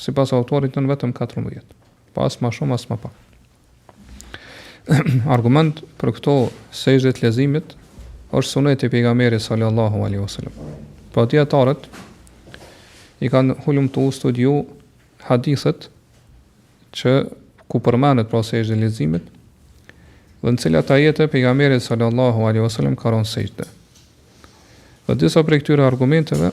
Sipas autorit janë vetëm 14. Pra as më shumë as më pak. Argument për këto sejde të leximit është sunet i pejgamberit sallallahu alaihi wasallam. Po dietarët i kanë hulumtu, studiu hadithet që ku përmendet pra sejdja e leximit dhe në cilat ajete pejgamberi sallallahu alaihi wasallam ka rënë sejde. Dhe disa prej këtyre argumenteve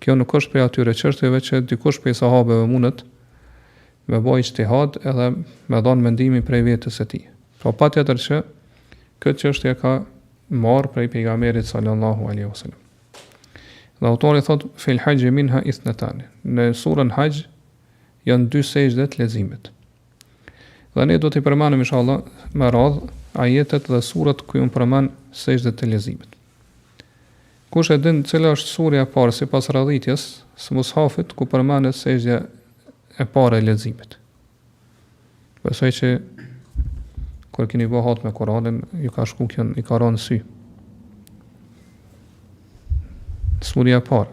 Kjo nuk është prej atyre çështjeve që dikush prej sahabeve mundet me ba ixhtihad edhe me dhanë mendimin prej vetes së tij. Po patjetër që këtë çështje e ka marrë prej pejgamberit sallallahu alaihi wasallam. Dhe autori thot fil hajj minha ithnatan. Në surën Hajj janë dy sejde të leximit. Dhe ne do t'i përmendim inshallah me radhë ajetet dhe surat ku janë përmend sejdet e leximit. Kush e din cila është surja e parë sipas radhitjes së Mushafit ku përmendet sejdja e parë e leximit? Besoj që kur keni bë hatme Kur'anin, ju ka shku kjo, ju ka rënë n'sy. Surja e parë.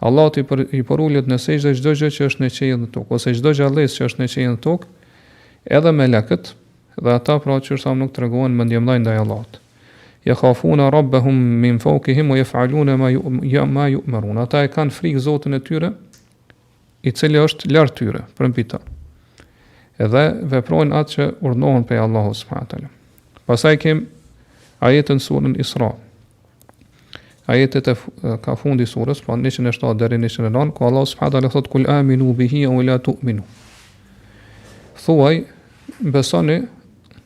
Allahut i, për, i përulet në sejde çdo gjë që është në qiell në tokë, ose çdo gjallesë që është në qiell në tokë, edhe melekët, dhe ata pra që është nuk tregohen mendjemëdhaj ndaj Allahut. Ja khafuna rabbehum min feukihim, ue jefalune ma ju, ja, ma ju'merun. Ata e kanë frikë Zotin e tyre, i cili është lart tyre, përmbi ta. Edhe veprojnë atë që urdhërohen prej Allahut subhanahu teala. Pastaj kem ajetin n'surën Isra. Ajetet janë ka fundi surës, pra 107 deri në 109, ku Allahu subhanahu teala thotë kul aminu bihi aw la tu'minu. Thuaj besoni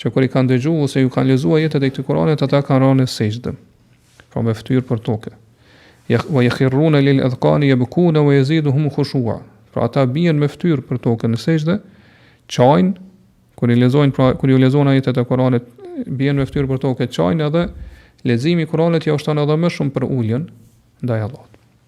që kur i kanë dëgju ose ju kanë lexu ajetet e këtij Kur'anit, ata kanë ra në sejde, pra me fytyrë për toke. Wa jekhirrune lil edhkani jebkune wa jeziduhum khushua. Pra ata bien me fytyrë për toke në sejde, qajnë, kur i lexojnë, pra kur ju lexojnë ajetet e Kur'anit, bien me fytyrë për toke, qajnë edhe leximi i Kur'anit jau shton edhe më shumë përuljen ndaj Allahut.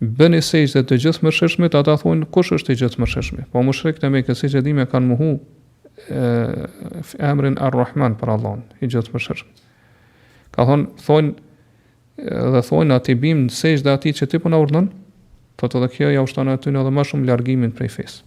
Bëni sejde të Gjithëmëshirshmit, ata thonë, kush është i Gjithëmëshirshmi? Po mushrikët e Mekës, siç e dimë, kanë mohu emrin Ar-Rahman për Allahun, i Gjithëmëshirshmi. Ka thonë, thonë dhe thonë a t'i bim në sejde atij që ti po na urdhon, thotë kjo jau shton atyne edhe më shumë largimin prej fesë.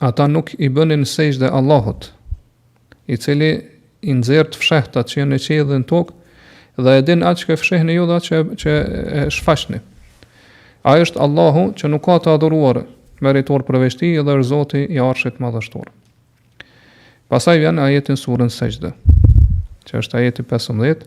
ata nuk i bënin sejde Allahut, i cili i nxjerr të fshehtat që janë në qiej dhe në tokë, dhe e din atë që fshehni ju dhe atë që, që e shfaqni. Ai është Allahu që nuk ka të adhuruar meritor përveç tij dhe është zoti i arshit madhështor. Pastaj vjen ajeti n'surën Sejde, që është ajeti 15,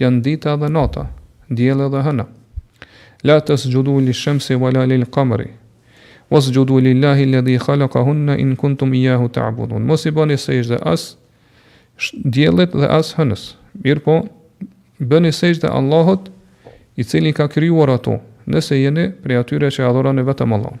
Janë dita dhe nata, dielli dhe hëna. La tesxhudu lish-shemsi wala lil kameri. Wasxhudu lillahi alladhi khalaqahunna in kuntum iyyahu ta'budun. Mos i bëni sexhde as diellit dhe as hënës. Mirëpo bëni sexhde Allahut, i cili i ka krijuar ato, nëse jeni prej atyre që adhuroni vetëm Allahun.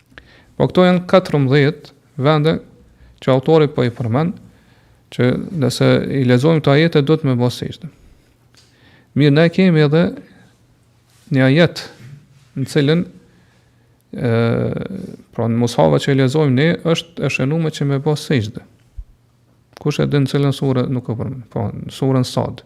Po këto janë 14 vende që autori po i përmend, që nëse i lexojmë këto ajete duhet me bo sexhde. Mirë, ne kemi edhe një ajet në të cilën ë pra në mushafa që i lexojmë ne është e shënuar që me bo sexhde. Kush e din në cilën sure nuk e përmend? Po, në surën Sad.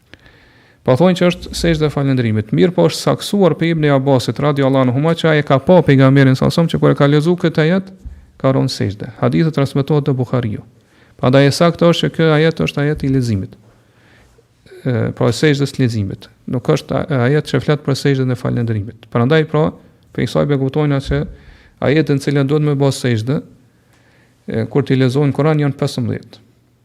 Po thonë që është sexhde e falënderimit. Mirëpo është saktësuar prej Ibn Abbasit radiallahu anhuma që ai e ka pa pejgamberin sallallahu alaihi wasallam që kur e ka lexuar këtë ajet ka rënë në sexhde. Hadithi transmetohet te Buhariu. Prandaj e saktë është që ky ajet është ajet i leximit. Ë pra e sexhdes së leximit. Nuk është ajet që flet për sexhden e falënderimit. Prandaj pra prej kësaj ne kuptojmë se ajetet në të cilat duhet me bo sexhde kur t'i lexojmë në Kur'an janë 15.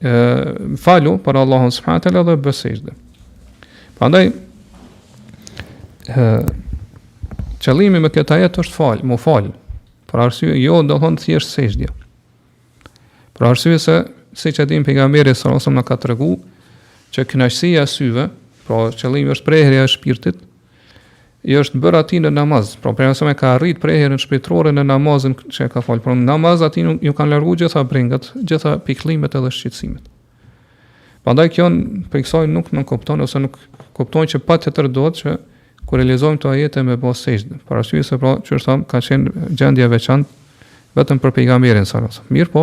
ë falu për Allahun subhanahu teala dhe bëj sexhde. Prandaj ë qëllimi me këtë ajet është fal, m'u fal. Për arsye jo domethënë thjesht sexhdja. Për arsye se siç e dim pejgamberi sallallahu alejhi ve selem ka tregu që kënaqësia e syve, pra qëllimi është prehja e shpirtit, i është bërë atij në namaz. Pra pejgamberi e ka arrit prehjen shpirtërore në namazin që e ka fal. Pra në namaz atij iu kanë larguar të gjitha brengat, të gjitha pikëllimet edhe shqetësimet. Prandaj kjo prej kësaj nuk nënkupton ose nuk kuptohet që patjetër duhet që kur i lexojmë këto ajete me bo sexhde. Për arsye se pra, qysh thamë, ka qenë gjendje e veçantë vetëm për pejgamberin sallallahu alejhi ve selem. Mirëpo,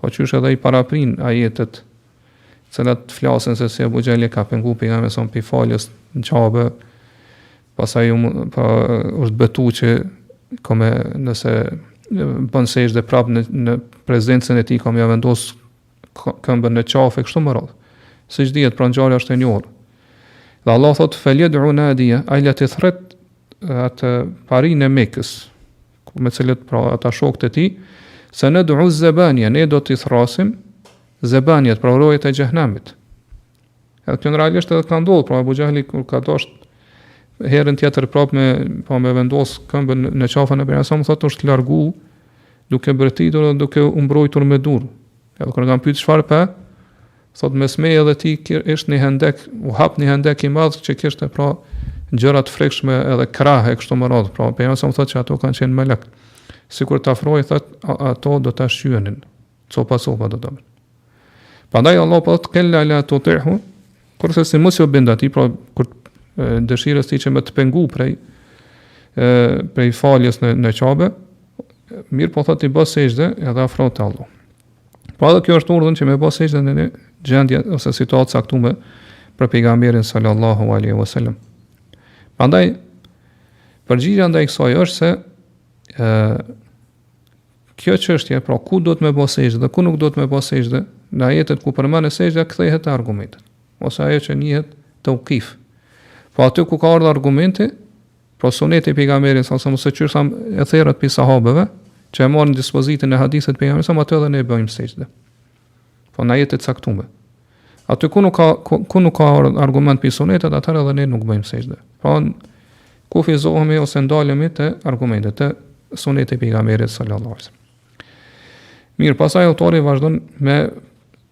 Po qysh edhe i paraprin ajetet të cilat flasin se si Ebu Xhehli e ka pengu pejgamberin prej faljes në Qabe, pasaj um, pa, është betu që kome nëse bën sexhde prapë në, në prezencën e tij kam me ia vendos këmbën në qafë, e kështu me radhë. Siç dihet, pra ngjarja është e njohur. Dhe Allahu thotë, feljed'u nadijeh, ai le t'i thërret atë parinë e Mekës, me të cilët pra ata shokët e tij, sened'u zebanije, ne do t'i thërrasim, zebanijet, pra rojet e xhehenemit. Edhe kjo realisht edhe ka ndodhë, pra Ebu Xhehli kur ka dosht herën tjetër prapë me, pra me ia vendos këmbën në qafën e pejgamberit, thotë është largu, duke bërtitur dhe duke u mbrojtur me duar. Edhe kur e kanë pyet çfarë pe, Thotë mes meje dhe tij ishte një hendek, u hap një hendek i madh që kishte pra gjëra të frikshme edhe krahe kështu me radhë, pra pejgamberi thotë që ato kanë qenë melekë. Sikur të afrohej, thotë ato do të shqyenin, copa copa do ta bënin. Prandaj Allahu po thotë kella la tuti'hu, kurrsesi mos iu bind atij, pra kësaj dëshirës tij që me të pengu prej, e, prej faljes në, në qabe, mirëpo thotë bëj sejdë edhe afrohu te Allahu. Po edhe kjo është urdhër që me bë sejdë në një gjendje ose situatë të caktuar për pejgamberin sallallahu alaihi wasallam. Prandaj përgjigja ndaj kësaj është se ë kjo çështje, pra ku duhet me bë sejdë dhe ku nuk duhet me bë sejdë, në ajetet ku përmendet sejdja kthehet te argumentet ose ajo që njihet teukif. Po aty ku ka ardhur argumenti, Pra suneti i pejgamberit salallahu alejhi selem ose etheret prej sahabeve, që e marrin dispozitën e hadithit të pejgamberit salallahu alejhi selem aty edhe ne bëjmë sejdë. Po në ajete të caktuara. Aty ku nuk ka ku, ku nuk ka argument prej sunetit, atëherë edhe ne nuk bëjmë sejdë. Pra kufizohemi ose ndalemi te argumentet e sunetit të pejgamberit sallallahu alajhi wasallam. Mirë, pasaj autori vazhdon me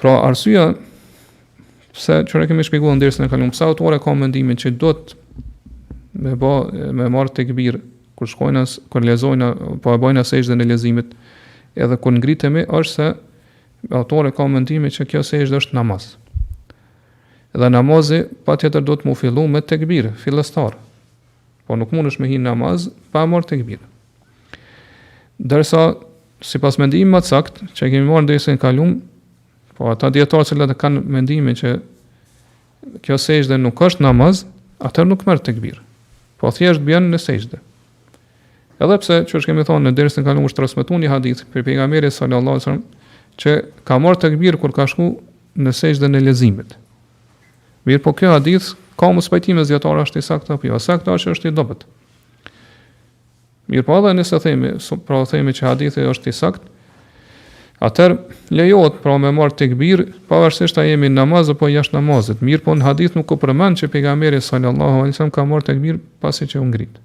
Pra arsyeja pse siç e kemi shpjeguar në dersin e kalum pse autori ka mendimin që duhet me bë me marr tekbir kur shkojmë, a, kur lexojmë po e bëjmë sejdën e leximit edhe kur ngritemi është se autori ka mendimin që kjo sejdë është namaz. Dhe namazi patjetër duhet me u fillu me tekbir fillestar. Po nuk mundesh me hi në namaz pa marr tekbir. Ndërsa Sipas mendimit më të saktë që e kemi marrë në dersin e kalum, po ata dijetarë që kanë mendimin që kjo sejdë nuk është namaz, atëherë nuk merr tekbir. Po thjesht bjen në sejdë. Edhe pse siç e kemi thonë në dersin e kalum është transmetuar një hadith prej pejgamberit sallallahu alajhi wasallam që ka marrë tekbir kur ka shku në sejdën e leximit. Mirëpo ky hadith ka mospajtim mes dijetarëve a është i saktë apo jo? E sakta është që është i dobët. Mirpo edhe nëse themi, pra themi që hadithi është i saktë, atëherë lejohet pra me marr tekbir, pavarësisht a jemi në namaz apo jashtë namazit. Mirpo në hadith nuk u përmend që pejgamberi sallallahu alajhi wasallam ka marr tekbir pasi që u ngrit.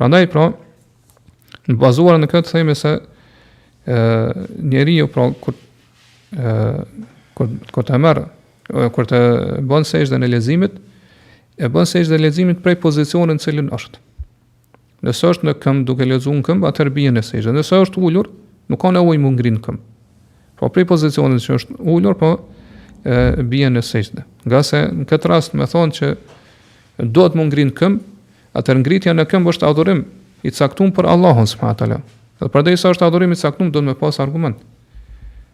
Prandaj pra, bazuar në këtë themi se ë njeriu pra kur ë kur kur të merr kur të bën sejdën e leximit, e bën sejdën e leximit prej pozicionit në cilin është. Nëse është në këmbë duke lexuar në këmbë, atëherë bie në sejdë. Nëse është ulur, nuk ka nevojë me u ngrit në këmbë. Po prej pozicionit që është ulur, po bie në sejdë. Ngase në këtë rast me thonë që duhet me u ngrit në këmbë, atëherë ngritja në këmbë është adhurim i caktuar për Allahun subhanahu wa taala. Dhe përderisa është adhurim i caktuar, duhet me pas argument.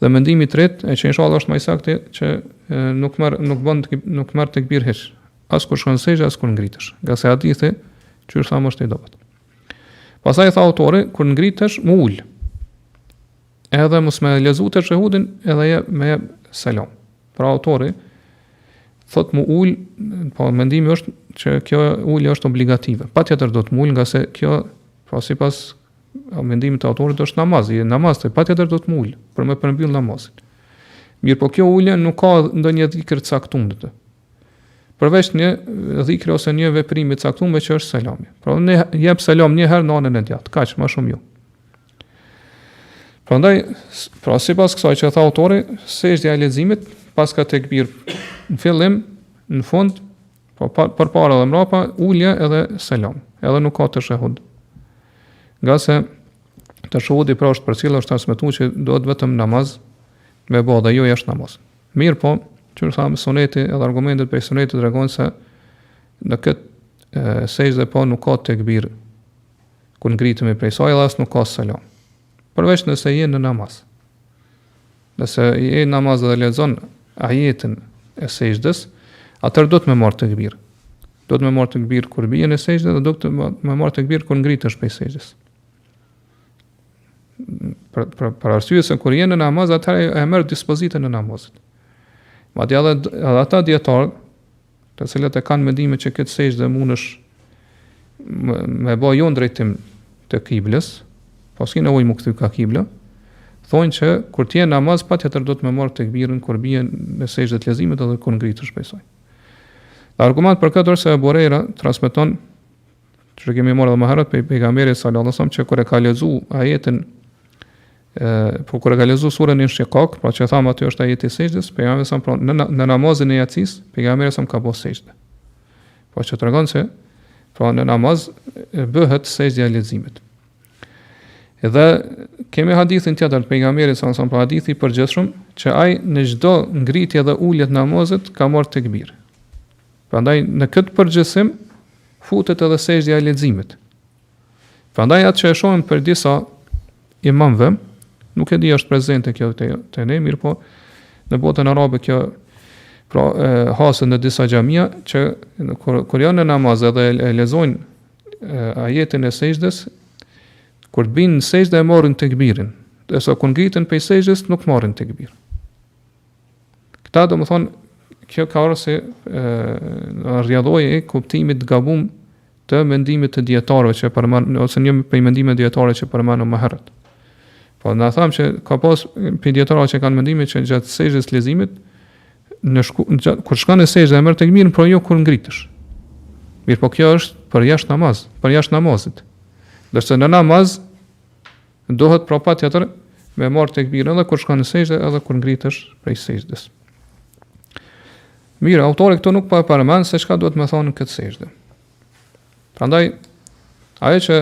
Dhe mendimi i tretë, e që inshallah është më i saktë, që nuk merr nuk bën nuk merr tekbir hiç, as kur shkon sexhde, as kur ngritesh. Ngase hadithi, qysh thamë është i dobët. Pastaj tha autori, kur ngritesh, m'u ul. Edhe mos me lezu teshehudin, edhe jep selam. Pra autori, thotë m'u ul, po mendimi është që kjo ulje është obligative. Patjetër duhet m'u ul, ngase kjo, pra sipas mendimit të autorit është namazi, namazit patjetër duhet m'u ul për me përmbyll namazin. Mirëpo kjo ulje nuk ka ndonjë dhikr të caktuar në të. Përveç një dhikri ose një veprimi të caktuar që është selami. Pra me jep selam një herë në anën e djathtë, kaq më shumë jo. Prandaj, pra sipas kësaj që tha autori, sexhdja e leximit paska tekbir në fillim, në fund Po pa, përpara dhe mrapa, ulje edhe selam, edhe nuk ka teshehud. Ngase teshehudi pra është përcjellë, është transmitu që duhet vetëm në namaz me bo dhe jo jashtë namaz. Mirëpo, qysh thamë suneti edhe argumentet prej sunetit tregojnë se në këtë sexhde po nuk ka tekbir kur ngritemi prej saj edhe as nuk ka selam. Përveç nëse je në namaz. Nëse je në namaz dhe lexon ajetin e sexhdes, atëherë duhet me marr tekbir. Duhet me marr tekbir kur bie në sexhde dhe duhet me marr tekbir kur ngritesh prej sexhdes. Për për për arsye se kur je në namaz atëherë e merr dispozitën e namazit. Madje edhe edhe ata dijetarë të cilët e kanë mendimin që këtë sexhde mundesh me bë jo në drejtim të kiblës, po s'ki nevojë m'u kthy ka kibla, thonë që kur ti je në namaz patjetër duhet me marr tekbirin kur bie në sexhde të lezimit edhe kur ngritesh prej saj. Dhe argument për këtë është se Ebu Hurejra transmeton që kemi marrë edhe më herët pejgamberit sallallahu alajhi wasallam që kur e ka lexu ajetin E, po kur e ka lezu suren Inshikak, pra që thamë aty është ajeti i sexhdes, pejgamberi sallallahu alajhi wasallam, pra në, në namazin e jacisë, pejgamberi sallallahu alajhi wasallam ka bo sexhde. Po që tregon se, pra në namaz, bëhet sexhdja e lezimit. Edhe kemi hadithin tjetër të pejgamberit sallallahu alajhi wasallam pra hadithi i përgjithshëm që ai në çdo ngritje dhe ulje të namazit ka marrë tekbir. Prandaj në këtë përgjithësim futet edhe sexhdja e leximit. Prandaj atë që e shohim prej disa imamve, nuk e di është prezente kjo te, te ne, mirëpo, në botën arabe kjo pra e, haset në disa xhamia që kur, kur janë në namaz edhe e, e lezojnë e, ajetin e sexhdes, kur të binë në sexhde e marrin tekbirin, ndërsa kur ngriten prej sexhdes nuk marrin tekbirin. Këta do me thonë, kjo ka ardh si rrjedhojë e kuptimit të gabum të mendimit të dijetarëve që përmenëm, ose një prej mendimit dijetarëve që përmenëm më herët. Po, ne thamë që ka pas prej dijetarëve që kanë mendimin që gjatë sexhdes leximit, në shku, në gjatë, kur shkon në sexhde merr tekbirin, por jo kur ngritesh. Mirëpo kjo është për jashtë namaz, për jashtë namazit. Ndërsa në namaz, Duhet pra patjetër me marr tekbirin edhe kur shkon në sexhde edhe kur ngritesh prej sexhdes. Mirë, autori këtu nuk po e përmend se çka duhet të thonë këtë sexhde. Prandaj ajo që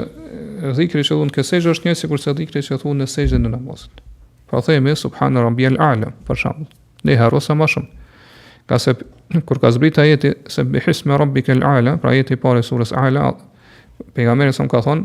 dhikri që thonë këtë sexhde është njëjtë sikurse dhikri që thonë në sexhden e namazit. Pra themi subhana rabbiyal a'la për shembull. Një herë ose më shumë. Ngase kur ka zbrit ajeti sabbihisma rabbikal a'la, pra ajeti i parë i surës a'la, pejgamberi sa ka thonë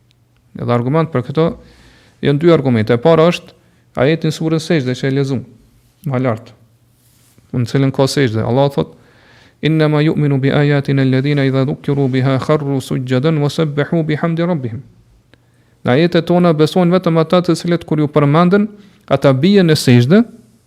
Edhe argument për këto janë dy argumente. E para është ajeti në surën Sexhde që e lexuam më lart. Në cilën ka sexhde, Allah thot: "Inna ma yu'minu bi ayatina alladhina idha dhukiru biha kharru sujjadan wa sabbahu bihamdi rabbihim." Në ajetet tona besojnë vetëm ata të cilët kur ju përmenden, ata bien në sexhde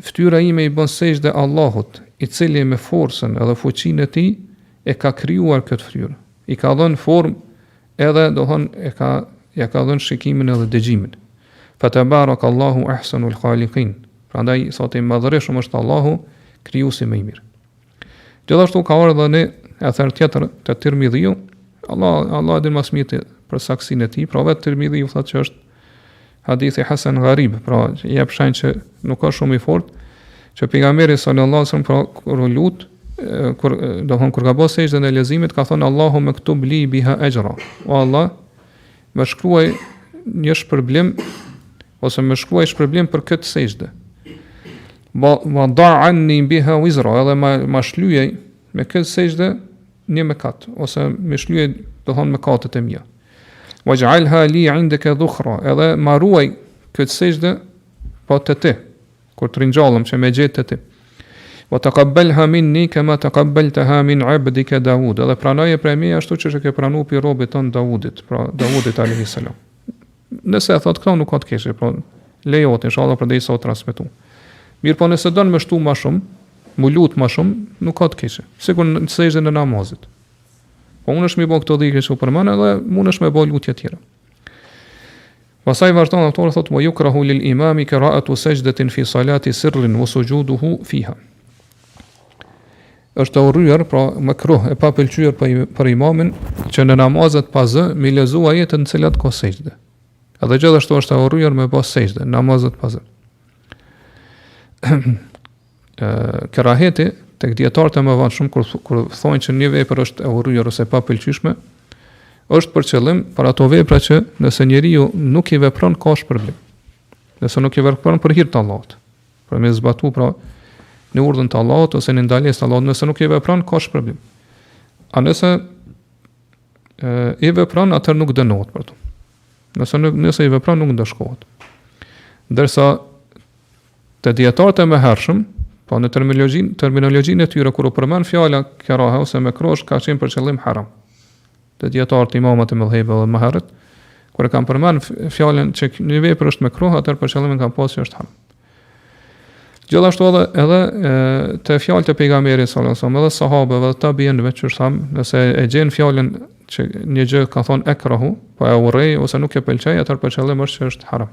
Fytyra ime i bën sexhde Allahut, i cili me forcën dhe fuqinë e tij e ka krijuar këtë fytyrë. I ka dhënë formë edhe do thon e ka ja ka dhënë shikimin edhe dëgjimin. Fa tabarak Allahu ahsanul khaliqin. Prandaj thotë i madhërishëm është Allahu, krijuesi më i mirë. Gjithashtu ka ardhur edhe në ether tjetër te Tirmidhiu, Allah Allah e din më së miri për saktësinë e tij, pra vetë Tirmidhiu thotë që është Hadithi Hasan Gharib, pra i jep shenjë që nuk është shumë i fortë, që pejgamberi sallallahu alajhi wasallam pra kur u lut, kur do të thon kur ka bërë sexhden e leximit, ka thënë Allahumma uktub li biha ajra. O Allah, më shkruaj një shpërblim ose më shkruaj shpërblim për këtë sexhde. Wa wa da' 'anni biha wizra, edhe ma, ma shlyej me këtë sexhde një mëkat ose m'i shlyej do thon mëkatet e mia. Waj'alha li 'indaka dhukhra, edhe ma ruaj këtë sexhde po te ti, kur të ringjallem që me gjetë te ti. Wa taqabbalha minni kama taqabbaltaha min 'abdika Daud, edhe pranoje prej meje ashtu siç e ke pranuar pi robit ton Daudit, pra Daudit alayhis salam. Nëse e thot këto nuk ka të keqe, po lejohet inshallah përderisa është transmetu. Mirëpo nëse don me shtu më shumë, me lut më shumë, nuk ka të keqe. Sikur në sexhden e namazit. Po mundesh me i bë këto dhikre që përmenda edhe mundesh me bë lutje tjera. Pastaj vazhdon autori thotë wa yukrahu lil imami qira'atu sajdatin fi salati sirrin wa sujuduhu fiha. Është e urryer, pra mekruh, e papëlqyer për imamin, që në namazet pa zë me lexu ajete në të cilat ka sexhde. Edhe gjithashtu është e urryer me bë sexhde në namazet pa zë. Keraheti tek dijetarët e mëvonshëm kur kur thonë që një vepër është e urryer ose e papëlqyeshme, është për qëllim për ato vepra që nëse njeriu nuk i vepron ka shpërblim. Nëse nuk i vepron për hir të Allahut. Për me zbatu pra një urdhër të Allahut ose një ndalesë të Allahut, nëse nuk e vepron ka shpërblim. A nëse e vepron atëherë nuk dënohet për të. Nëse nuk nëse e vepron nuk ndëshkohet. Ndërsa te dijetarët e mëhershëm, po në terminologjinë terminologjinë e tyre kur u përmend fjala kerahe ose mekruh ka qenë për qëllim haram. te dijetarët, imamët e medhhebeve dhe më herët, kur e kanë përmend fjalën që një vepër është mekruh, atëherë për qëllim e kanë pas që është haram. Gjithashtu edhe, edhe e, te fjalët e pejgamberit salallahu alejhi ve selem, edhe sahabeve dhe tabiinëve që është haram, nëse e gjen fjalën që një gjë ka thonë ekrahu, pra po e urrej, ose nuk e pëlqej, atëherë për qëllim është që është haram.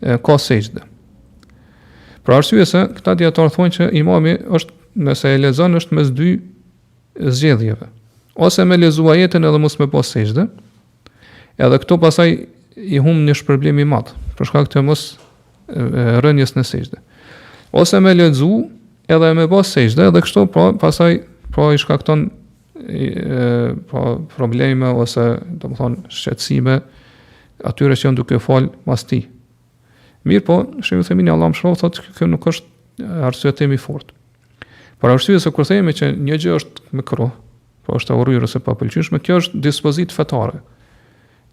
e, ka sexhde. Për arsye se këta dijetarë thonë që imami është, nëse e lexon, është mes dy zgjedhjeve. Ose me lexu ajetin edhe mos me bo sexhde, edhe këtu pastaj i hum një shpërblim i madh, për shkak të mos rënies në sexhde. Ose me lexu edhe me bë sexhde, edhe kështu pra pastaj po i shkakton po probleme ose domethënë shqetësime atyre që janë duke u fal mas tij. Mirëpo, shejh Uthejmin, Allahu e mëshiroftë, thotë se kjo nuk është arsyetim i fortë. Për arsye se kur themi që një gjë është mekruh, pra është e urryer ose e papëlqyeshme, kjo është dispozitë fetare.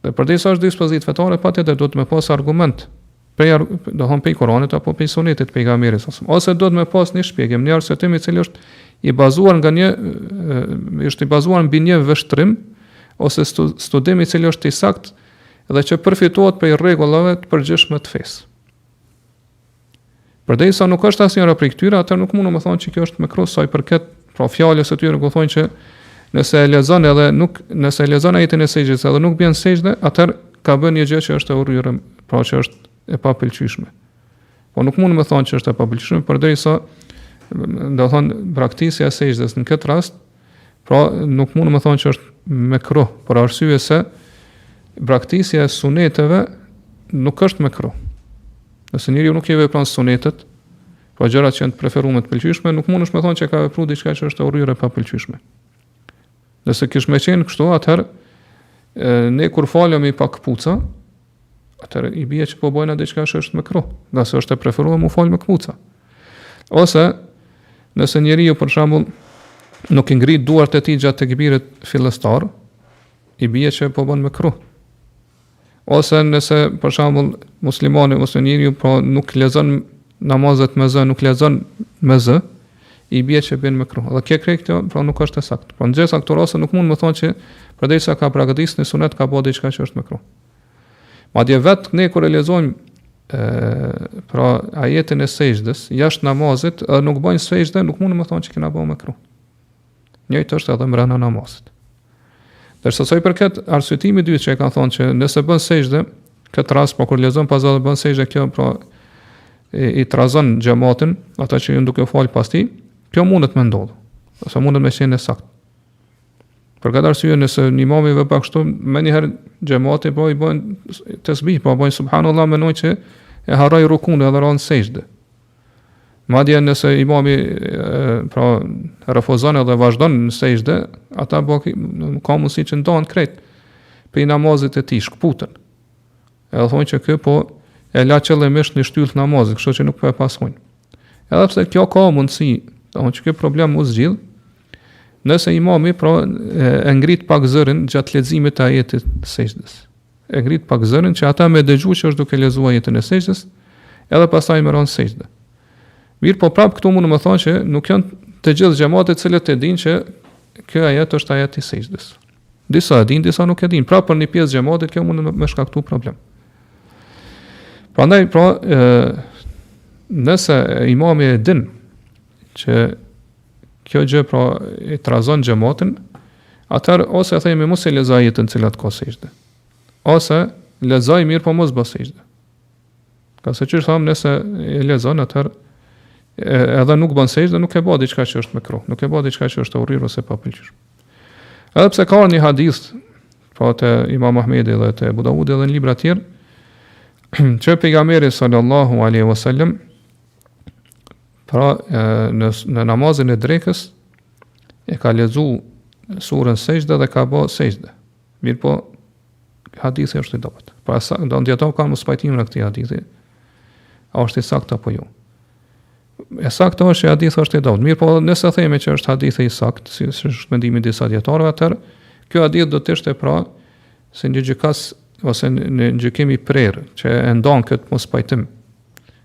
Dhe përderisa është dispozitë fetare patjetër duhet me pas argument prej domethënë prej Kuranit apo prej Sunetit të pejgamberit sa ose duhet me pas një shpjegim një arsyetim i cili është i bazuar nga një është i bazuar mbi një vështrim ose studim i cili është i saktë dhe që përfitohet prej rregullave të përgjithshme të fesë. Përderisa nuk është asnjëra prej këtyre, atëherë nuk mund me thonë që kjo është mekruh. Sa i përket, pra fjalës së tyre kur thonë që nëse e lexon edhe nuk, nëse e lexon ajetin e sexhdes edhe nuk bjen sexhde, atëherë ka bën një gjë që është e urryer, pra që është e papëlqyeshme. Po nuk mund me thonë që është e papëlqyeshme, përderisa, domethënë, braktisja e sexhdes në këtë rast, Pra, nuk mund me thonë që është mekruh, për arsye se braktisja e suneteve nuk është mekruh. Nëse njeriu nuk i vepron sunetet, pra gjërat që janë të preferuar të pëlqyeshme, nuk mundesh me thonë që ka vepru diçka që është e urryer e papëlqyeshme. Nëse kish me qenë kështu, atëherë ne kur falemi pa këpuca, Atëherë i bie që po bëjnë diçka që është mekruh, ngase është e preferuar mu fal me këpuca. Ose nëse njeriu për shembull nuk i ngrit duart e tij gjatë tekbirit fillestar, i bie që po bën mekruh. Ose nëse për shembull muslimani ose njeriu po nuk lezon namazet me zë, nuk lezon me zë, i bie që bën mekruh. Dhe kjo krejt kjo, pra nuk është e saktë. Pra në gjitha këto raste nuk mund të thonë që përderisa s'ka praktiku një sunet ka bo diçka që është mekruh. Madje vetë ne kur e lezojmë ë pra ajetin e sexhdes jashtë namazit, e nuk bëjmë sexhde, nuk mundemi me thonë që kena bënë mekruh. Njëjtë është edhe mbrena namazit. Ndërsa sa i përket arsyetimit të dytë që e kanë thonë që nëse bën sexhde, këtë rast po kur lezon pa zë edhe bën sexhde kjo pra e, i trazon xhematin, ata që janë duke u fal pas tij, kjo mundet me ndodhur. Ose mundet me qenë e saktë. Për këtë arsye nëse një imam vepron kështu, menjëherë xhemati po i bën tesbih, po bën subhanallah, menojnë që e harroi rukun edhe ra n'sexhde. Madje nëse imami pra refuzon edhe vazhdon në sexhde, ata po ka mundësi që ndahen krejt prej namazit të tij, shkputen. Edhe thonë që ky po e la qëllimisht një shtyllë të namazit, kështu që nuk po e pasojnë. Edhe pse kjo ka mundësi, thonë që ky problem mu zgjidh, Nëse imami pra e ngrit pak zërin gjatë lezimit të ajetit të sexhdes. E ngrit pak zërin që ata me dëgju që është duke lezu ajetin e sexhdes, edhe pastaj me ra n'sexhde. Mirëpo prap këtu mundem me thonë që nuk janë të gjithë xhemati që e dinë që ky ajet është ajet i sexhdes. Disa e dinë, disa nuk e dinë. Prapë për një pjesë të xhematit kjo mundet me shkaktu problem. Prandaj pra, ë nëse imami e din Që kjo gjë pra e trazon xhematin, atëherë ose themi mos e lezoj ajetet n'cilat ka sexhde. Ose lezoj mirëpo mos bëj sexhde. Ngase qysh thamë nëse e lezon atëherë edhe nuk bën sexhde, nuk e bë diçka që është mekruh, nuk e bë diçka që është e urryer ose e papëlqyer. Edhe pse ka një hadith po te Imam Ahmedi dhe te Ebu Davudi dhe në libra të tjerë që pejgamberi sallallahu alaihi wasallam Pra, në, në namazin e drekës, e ka lezu surën Sexhde dhe ka bo sexhde. Mirëpo, hadithi është i dobët. Pra, sa, ndër dijetarë ka mospajtim në këtë hadith, a është i saktë apo jo. E sakta është që hadithi është i dobët. Mirëpo, nëse themi që është hadithi i saktë, si është qëndrimi i disa dijetarëve, atër, ky hadith do të ishte pra, si një gjykatës, ose një gjykim i prerë, që e ndon këtë mospajtim,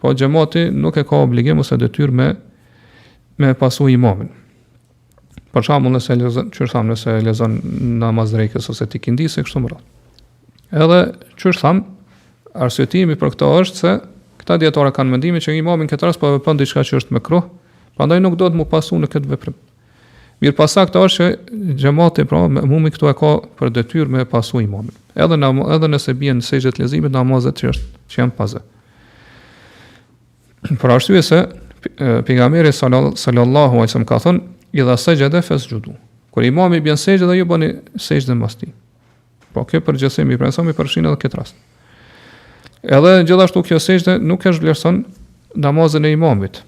Po xhamati nuk e ka obligim ose detyrë me e pasu imamin. Për shembull, nëse lexon, qysh thamë, nëse lexon në namaz të drekës ose të ikindisë e kështu me radhë. Edhe qysh thamë, arsyetimi për këtë është se këta dijetarë kanë mendimin që imami në këtë rast po vepron diçka që është mekruh, prandaj nuk duhet me u pasu në këtë veprim. Mirëpo e sakta është që xhemati, pra, memumi këtu e ka për detyrë me pasu imamin. Edhe, në, edhe nëse bie në sexhde të leximit, në namazet që, është, që janë pa zë. Për arsye se, Pejgamberi sallallahu alejhi ka thënë, idha sexhede fesxhudu. Kur imami bën sexhde ju bëni sexhde mas tij. Po, kjo përgjithësim i Pejgamberit e përfshin edhe këtë rast. Edhe gjithashtu kjo sexhde nuk e zhvlerëson namazin e imamit.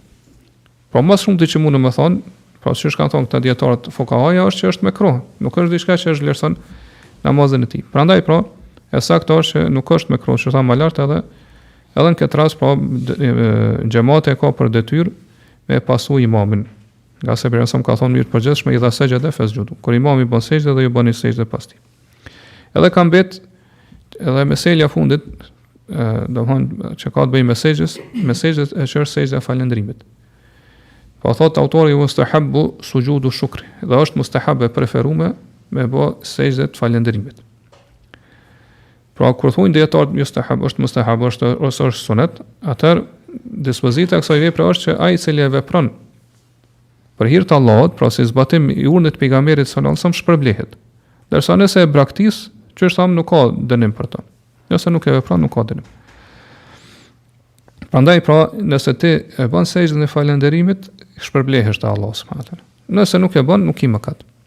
Po më shumti që mundet me u thanë, pra siç kanë thanë këta dijetarët fukahaja është që është mekruh, nuk është diçka që e zhvlerëson namazin e tij. Prandaj pra, e sakta është që nuk është mekruh, qysh thamë më lart edhe edhe në këtë rast pra xhamati e ka për detyrë me pasu imamin. Ngase Pejgamberi ka thanë në mënyrë të përgjithshme idha sexhede fesxhudu. Kur imami bën sexhde ju bëni sexhde pas tij. Edhe ka mbet edhe meselja e fundit, domethanë që ka të bëjë me sexhdet, me sexhdetu shukr, sexhde e falënderimit. Po po thotë autori ue justehabu suxhudu shukri, dhe është mustahab e preferuar me bë sexhde të falënderimit. Pra kur thonë dijetarët mustahab, është mustahab, është ose është sunet, atëherë dispozita e kësaj vepre është që ai i cili e vepron Për hir të Allahut, pra si zbatim i urdhrit të Pejgamberit sallallahu alajhi wasallam shpërblehet. Ndërsa nëse e braktis, qysh thamë nuk ka dënim për të. Nëse nuk e vepron nuk ka dënim. Prandaj pra, nëse ti e bën sexhden e falënderimit, shpërblehesh te Allahu subhanahu wa taala. Nëse nuk e bën, nuk ki mëkat.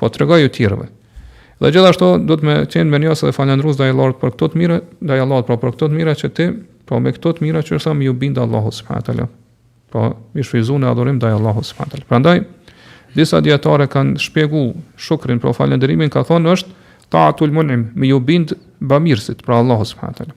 Po tregoju të tjerëve. Dhe gjithashtu duhet me qenë mirënjohës dhe falënderues ndaj Allahut për këto të mira, ndaj Allahut pra për këto të mira që ti, pra me këto të mira qysh thamë me ju bind Allahu subhanahu teala. Pra mi shfrytëzu në adhurim ndaj Allahut subhanahu teala. Prandaj disa dijetarë kanë shpjegu shukrin pra falënderimin kanë thanë është taatul munim, me ju bind bamirësit pra Allahu subhanahu teala.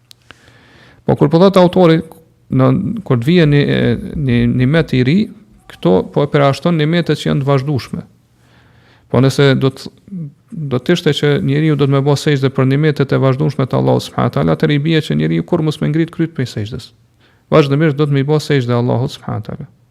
Po kur po thotë autori në kur të vijë një ni nimet i ri, këtu po i përjashton nimetet që janë të vazhdueshme. Po nëse do të do të ishte që njeriu duhet me bo sexhde për nimetet e vazhdueshme të Allahut subhanahu teala, atëherë i bie që njeriu kurrë mos me ngrit kryt prej sexhdes. Vazhdimisht duhet me i bo sexhde Allahut subhanahu teala.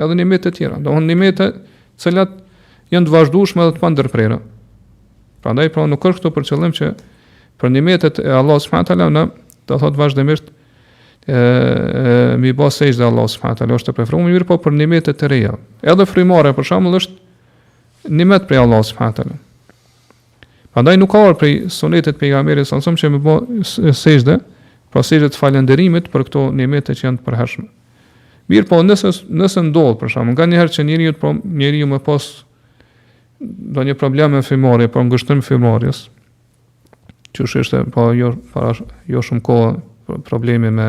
Edhe nimete të tjera, domethonë nimete të cilat janë të vazhdueshme dhe të pandërprera. Prandaj pra nuk është këtu për qëllim që për nimetet e Allahut subhanahu wa taala domethonë vazhdimisht ë me i bë sexhde Allahut subhanahu wa taala është e preferuar mirëpo për nimete të reja. Edhe frymëmarrja për shembull është nimet prej Allahut subhanahu wa taala. Prandaj nuk ka ardhur prej Sunetit të Pejgamberit s.a.s. që me bo sexhde, pra sexhde të falënderimit për këto nimete që janë të përhershme. Mirëpo, nëse, nëse ndodh, për shembull, nganjëherë që njeriu të po, njeriu me pas do një problem me frymëmarrje, pra po ngushtim frymëmarrjes, qysh ishte, pra po, jo, para, jo shumë kohë problemi me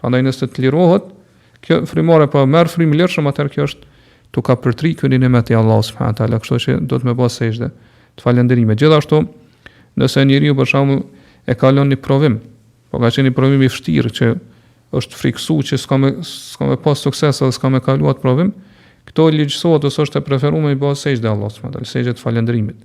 Prandaj nëse të lirohet, kjo frymëmarrje po merr frymë lirshëm, atëherë kjo është tu u përtëri ky nimet i Allahu subhanahu teala, kështu që do të me bë sexhde të falënderimit. Gjithashtu, nëse njeriu për shembull e kalon një provim, po ka qenë një provim i vështirë që është friksu që s'ka me, s'ka me pas sukses ose s'ka me kalu atë provim, këtu ligjësohet ose është e preferuar me i bë sexhde Allahut subhanahu teala, sexhde të falënderimit.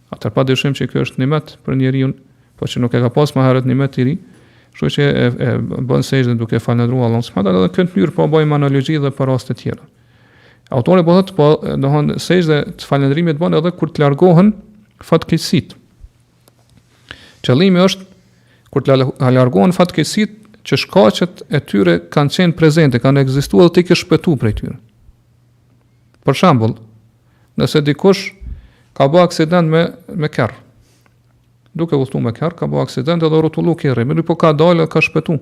Atëherë pa dyshim që kjo është nimet për njeriun, po që nuk e ka pas ma herët nimet i ri, kështu që e, e bën sexhden duke falënderuar Allahun subhanahu teala dhe në këtë mënyrë po bëjmë analogji dhe për raste të tjera. Autori po thotë po domethënë sexhde të falënderimit bën edhe kur të largohen fatkeqësitë. Qëllimi është kur të largohen fatkeqësitë që shkaqet e tyre kanë qenë prezente, kanë ekzistuar dhe ti ke shpëtu prej tyre. Për shembull, nëse dikush ka bo aksident me me kerr. Duke udhëtu me kerr, ka bo aksident e ka rrotullu kerrin, mirëpo ka dalë dhe ka shpëtu.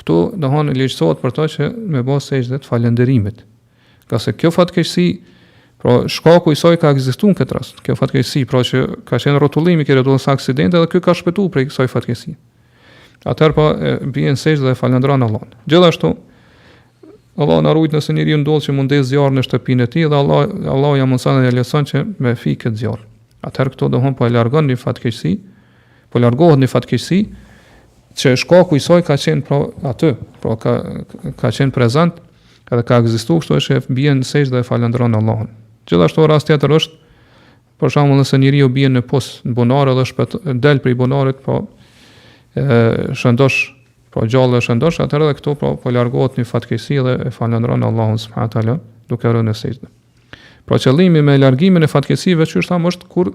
Ktu domethënë ligjësohet për to që me bo sexhde të falënderimit. Ngase kjo fatkeqësi Pra shkaku i saj ka ekzistuar në këtë rast. Kjo fatkeqësi, pra që ka qenë rrotullimi i kerrit ose aksidenti dhe ky ka shpëtu prej kësaj fatkeqësie. Atëherë po bie në sexhde dhe falënderon Allahun. Gjithashtu Allah na ruajt nëse njeriu ndodh që m'u ndez zjarr në shtëpinë e tij dhe Allah Allahu ia mundëson dhe ia lehtëson që me fik këtë zjarr. Atëherë këtu domethënë po e largon një fatkeqësi, po largohet një fatkeqësi që shkaku i saj ka qenë pra aty, pra ka ka qenë prezent edhe ka ekzistuar kështu që bie në sexhde dhe falënderon Allahun. Gjithashtu rast tjetër është Për shembull, nëse njeriu bie në pus në bunar edhe shpëton del prej bunarit, po i shëndoshë, po gjallë e shëndoshë, atëherë edhe këtu po po largohet një fatkeqësi dhe e falënderon Allahun subhanahu teala duke rënë në sexhde. Pra qëllimi me largimin e fatkeqësive qysh thamë është kur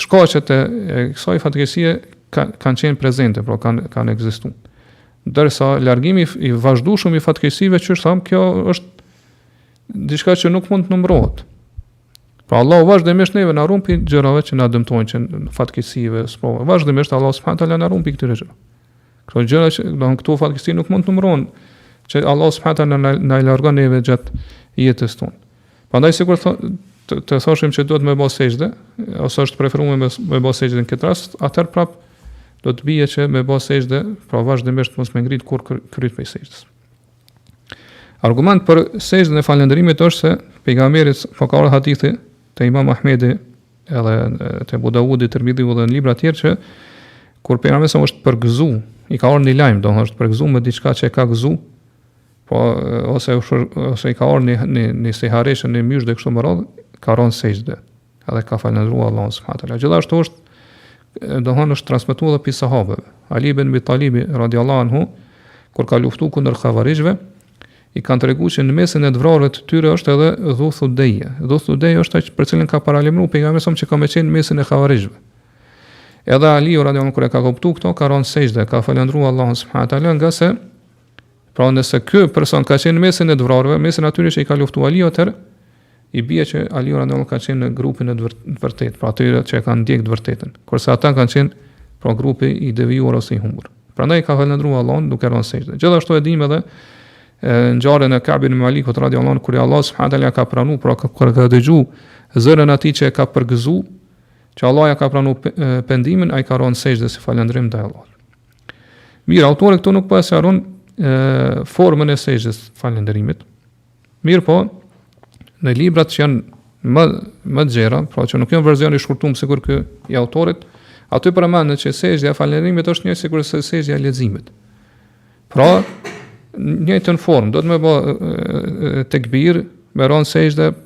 shkaqet e, e kësaj fatkeqësie ka, kanë qenë prezente, pra kanë kanë ekzistuar. Dërsa largimi i vazhdueshëm i fatkeqësive qysh thamë kjo është diçka që nuk mund të numërohet. Pra Allahu vazhdimisht neve na run pi gjërave që na dëmtojnë që janë fatkeqësi e, sprova. Vazhdimisht Allahu subhanahu taala na run pi këtyre gjërave. Këto gjëra që do të këto fatkeqësi nuk mund të numërohen që Allahu subhanahu taala na, na largon neve gjatë jetës tonë. Prandaj sikur të, të, të thoshim që duhet me bë sexhde, ose është preferuar me me bë sexhde në këtë rast, atëherë prap do të bie që me bë sexhde, pra vazhdimisht mos me ngrit kurrë kryt prej sexhdes. Argument për sexhden e falënderimit është se pejgamberi po ka ardhur hadithi te Imam Ahmedi edhe te Abu Davudi, Tirmidhiu dhe në libra të tjerë që kur pejgamberi sa është përgëzu, i ka ardhur një lajm, do të thotë përgëzu me diçka që e ka gëzu, po ose ose i ka ardhur një një një sihariq, një myzhde kështu me radhë, ka rënë sexhde. Edhe ka falëndëruar Allahun subhanahu wa taala. Gjithashtu është dohon është transmetuar edhe pi sahabeve. Ali ibn Abi Talib radiallahu anhu kur ka luftuar kundër havarixhëve, i kanë tregu që në mesin e të vrarëve të tyre është edhe Dhu Thudeje. Dhu Thudeje është ai për cilin ka paralajmëru pejgamberi alejhi selam që ka me qenë në mesin e havarixhëve. Edhe Aliu radiallahu anhu kur e ka kuptu këto, ka ronë sexhde, ka falendru Allahun subhanahu wa taala, ngase Pra nëse ky person ka qenë në mesin e të vrarëve, në mesin atyre që i ka luftuar Aliu atëherë i bie që Aliu radiallahu ka qenë në grupin e të vërtetë, pra atyre që e kanë ndjek të vërtetën. Kurse ata kanë qenë pra grupi i devijuar ose i humbur. Prandaj ka falëndruar Allahun duke rënë sexhde. Gjithashtu e dimë edhe ngjarjen e Kab ibn Malikut radiallahu anhu kur Allah subhanahu taala ka pranuar pra kur ka dëgju zërin atij që e ka përgëzu që Allah ia ka pranuar pendimin, ai ka rënë sexhde si falëndrim ndaj Allahut. Mirë, autori këtu nuk po e sqaron formën e sexhdes falënderimit. Mirëpo, në librat që janë më më të gjera, pra që nuk janë version i shkurtum sikur ky i autorit, aty përmendet që sexhdja e falënderimit është një sikurse sexhdja e leximit. Pra, njëjtën formë, duhet me bo tekbir, me ron sexhde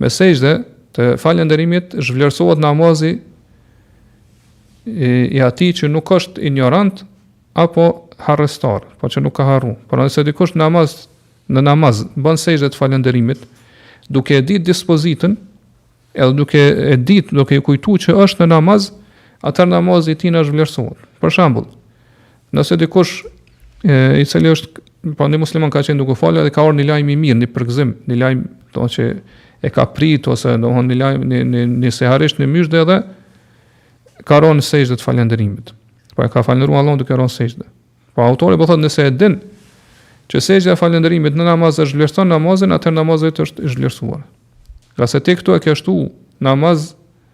Me sexhde të falënderimit zhvlerësohet namazi i atij që nuk është injorant apo harrestar, po që nuk ka harru. Por nëse dikush namaz në namaz bën sexhde të falënderimit, duke e ditë dispozitën, edhe duke e ditë, duke e kujtu që është në namaz, atëherë namazi i tina zhvlerësohet. Për shembull, Nëse dikush i cili është po një musliman ka qenë duke falë dhe ka ardhur një lajm i mirë, një përgëzim, një lajm do të thotë që e ka prit ose do të thonë një lajm një një një sihariq, një myzhde edhe ka rënë sexhde të falënderimit. Po e ka falënderuar Allahun duke rënë sexhde. Po autori po thotë nëse e din që sexhdja e falënderimit në namaz e zhvlerëson namazin, atëherë namazi yt është i zhvlerësuar. Ngase ti këtu e ke shtu namaz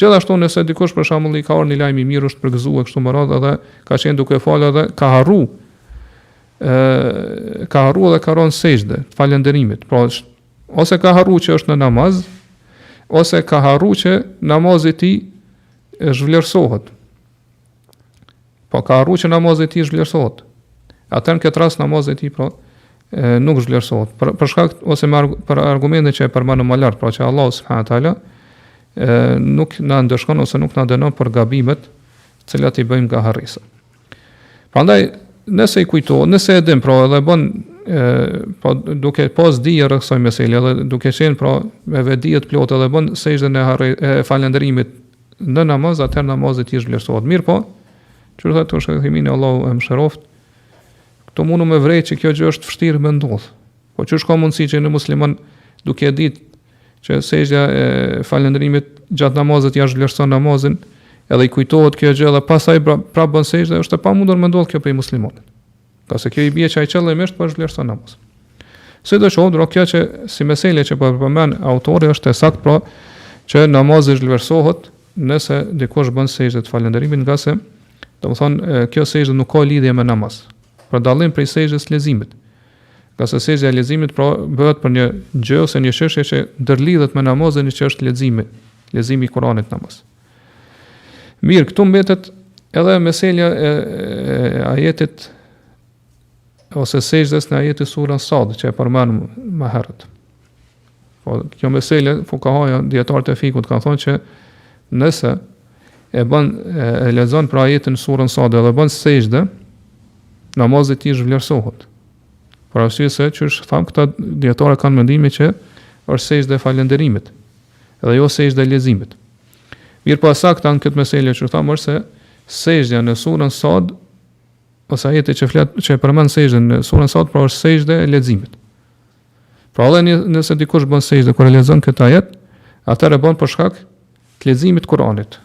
Gjithashtu nëse dikush për shembull i ka ardhur një lajm i mirë është përgëzuar kështu me radhë edhe ka qenë duke falë edhe ka harru ë ka harru edhe ka rënë sexhde të falënderimit. Pra është ose ka harru që është në namaz ose ka harru që namazi i tij zhvlerësohet. Po e ka harru që namazi i tij zhvlerësohet. Atëherë në këtë rast namazi i tij pra e, nuk zhvlerësohet. Për, për shkak ose me arg për argumentin që e përmendëm më lart, pra që Allahu subhanahu teala ë nuk na ndëshkon ose nuk na dënon për gabimet të cilat i bëjmë nga harresa. Prandaj nëse i kujtohet, nëse e dim pra edhe bën pra duke pas dije rreth kësaj meseleje edhe duke qenë pra me vetëdije të plotë edhe bën sejdën e harre e falënderimit në namaz, atëherë namazi i tij zhvlerësohet. Mirëpo, siç thotë Shejh Uthejmini, Allahu e mëshiroftë, këtu mundemi me vrejt që kjo gjë është vështirë me ndodhë. Po qysh ka mundësi që një musliman duke e ditë që sexhdja e falënderimit gjatë namazit ia zhvlerëson namazin, edhe i kujtohet kjo gjë dhe pastaj pra, pra bën sexhde, është e pamundur me ndodhë kjo prej muslimanit. Ngase kjo i bie që ai qëllimisht po zhvlerëson namazin. Sidoqoftë, pra kjo që si mesele që po përmend autori është e saktë, pra që namazi zhvlerësohet nëse dikush bën sexhde të falënderimit, ngase domethënë kjo sexhde nuk ka lidhje me namaz. Për dallim prej sexhdes leximit. Ngase sexhdja e leximit pra bëhet për një gjë ose një çështje që ndërlidhet me namazin që është leximi, leximi i Kuranit në namaz. Mirë, këtu mbetet edhe meselja e, e ajetit ose sexhdes në ajetin në surën Sad që e përmendëm më herët. Pra, kjo meselja, fukahaja, dijetarët e fikhut, kanë thënë që nëse e bën e lexon pra ajetin në surën Sad dhe bën sexhde namazi i tij zhvlerësohet. Për arsye se siç thamë këta dijetarë kanë mendimin që është sexhde e falënderimit. Dhe jo sexhde e leximit. Mirëpo e sakta në këtë mesele siç thamë është se sexhdja në surën Sad ose ajeti që flet që e përmend sexhden në surën Sad pra është sexhde e leximit. Pra edhe një, nëse dikush bën sexhde kur e lexon këtë ajet, atëherë bën për shkak të leximit të Kuranit.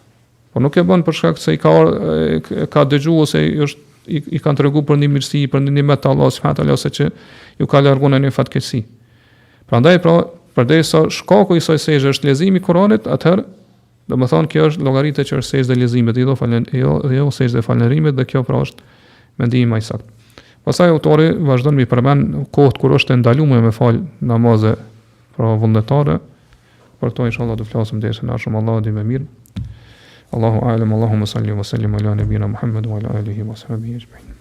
Po nuk e bën për shkak se i ka or, e, ka dëgju ose i është i, i kanë tregu për një mirësi, për një nimet të Allahut subhanahu teala ose që iu ka larguar ndonjë fatkeqësi. Prandaj pra, përderisa shkaku i kësaj sexhde është leximi i Kuranit, atëherë domethënë kjo llogaritet që është sexhde e leximit, jo falen, jo jo sexhde e falënderimit dhe kjo pra është mendimi më i saktë. Pastaj autori vazhdon me përmend kohët kur është e ndaluar me fal namaze Pra vullnetare, për këto inshallah do të flasim në dersin e ardhshëm Allahu di më mirë. Allahu alem, Allahumme salli wa sallim ala nabina Muhammed wa ala alihi wa sahbihi ajma'in.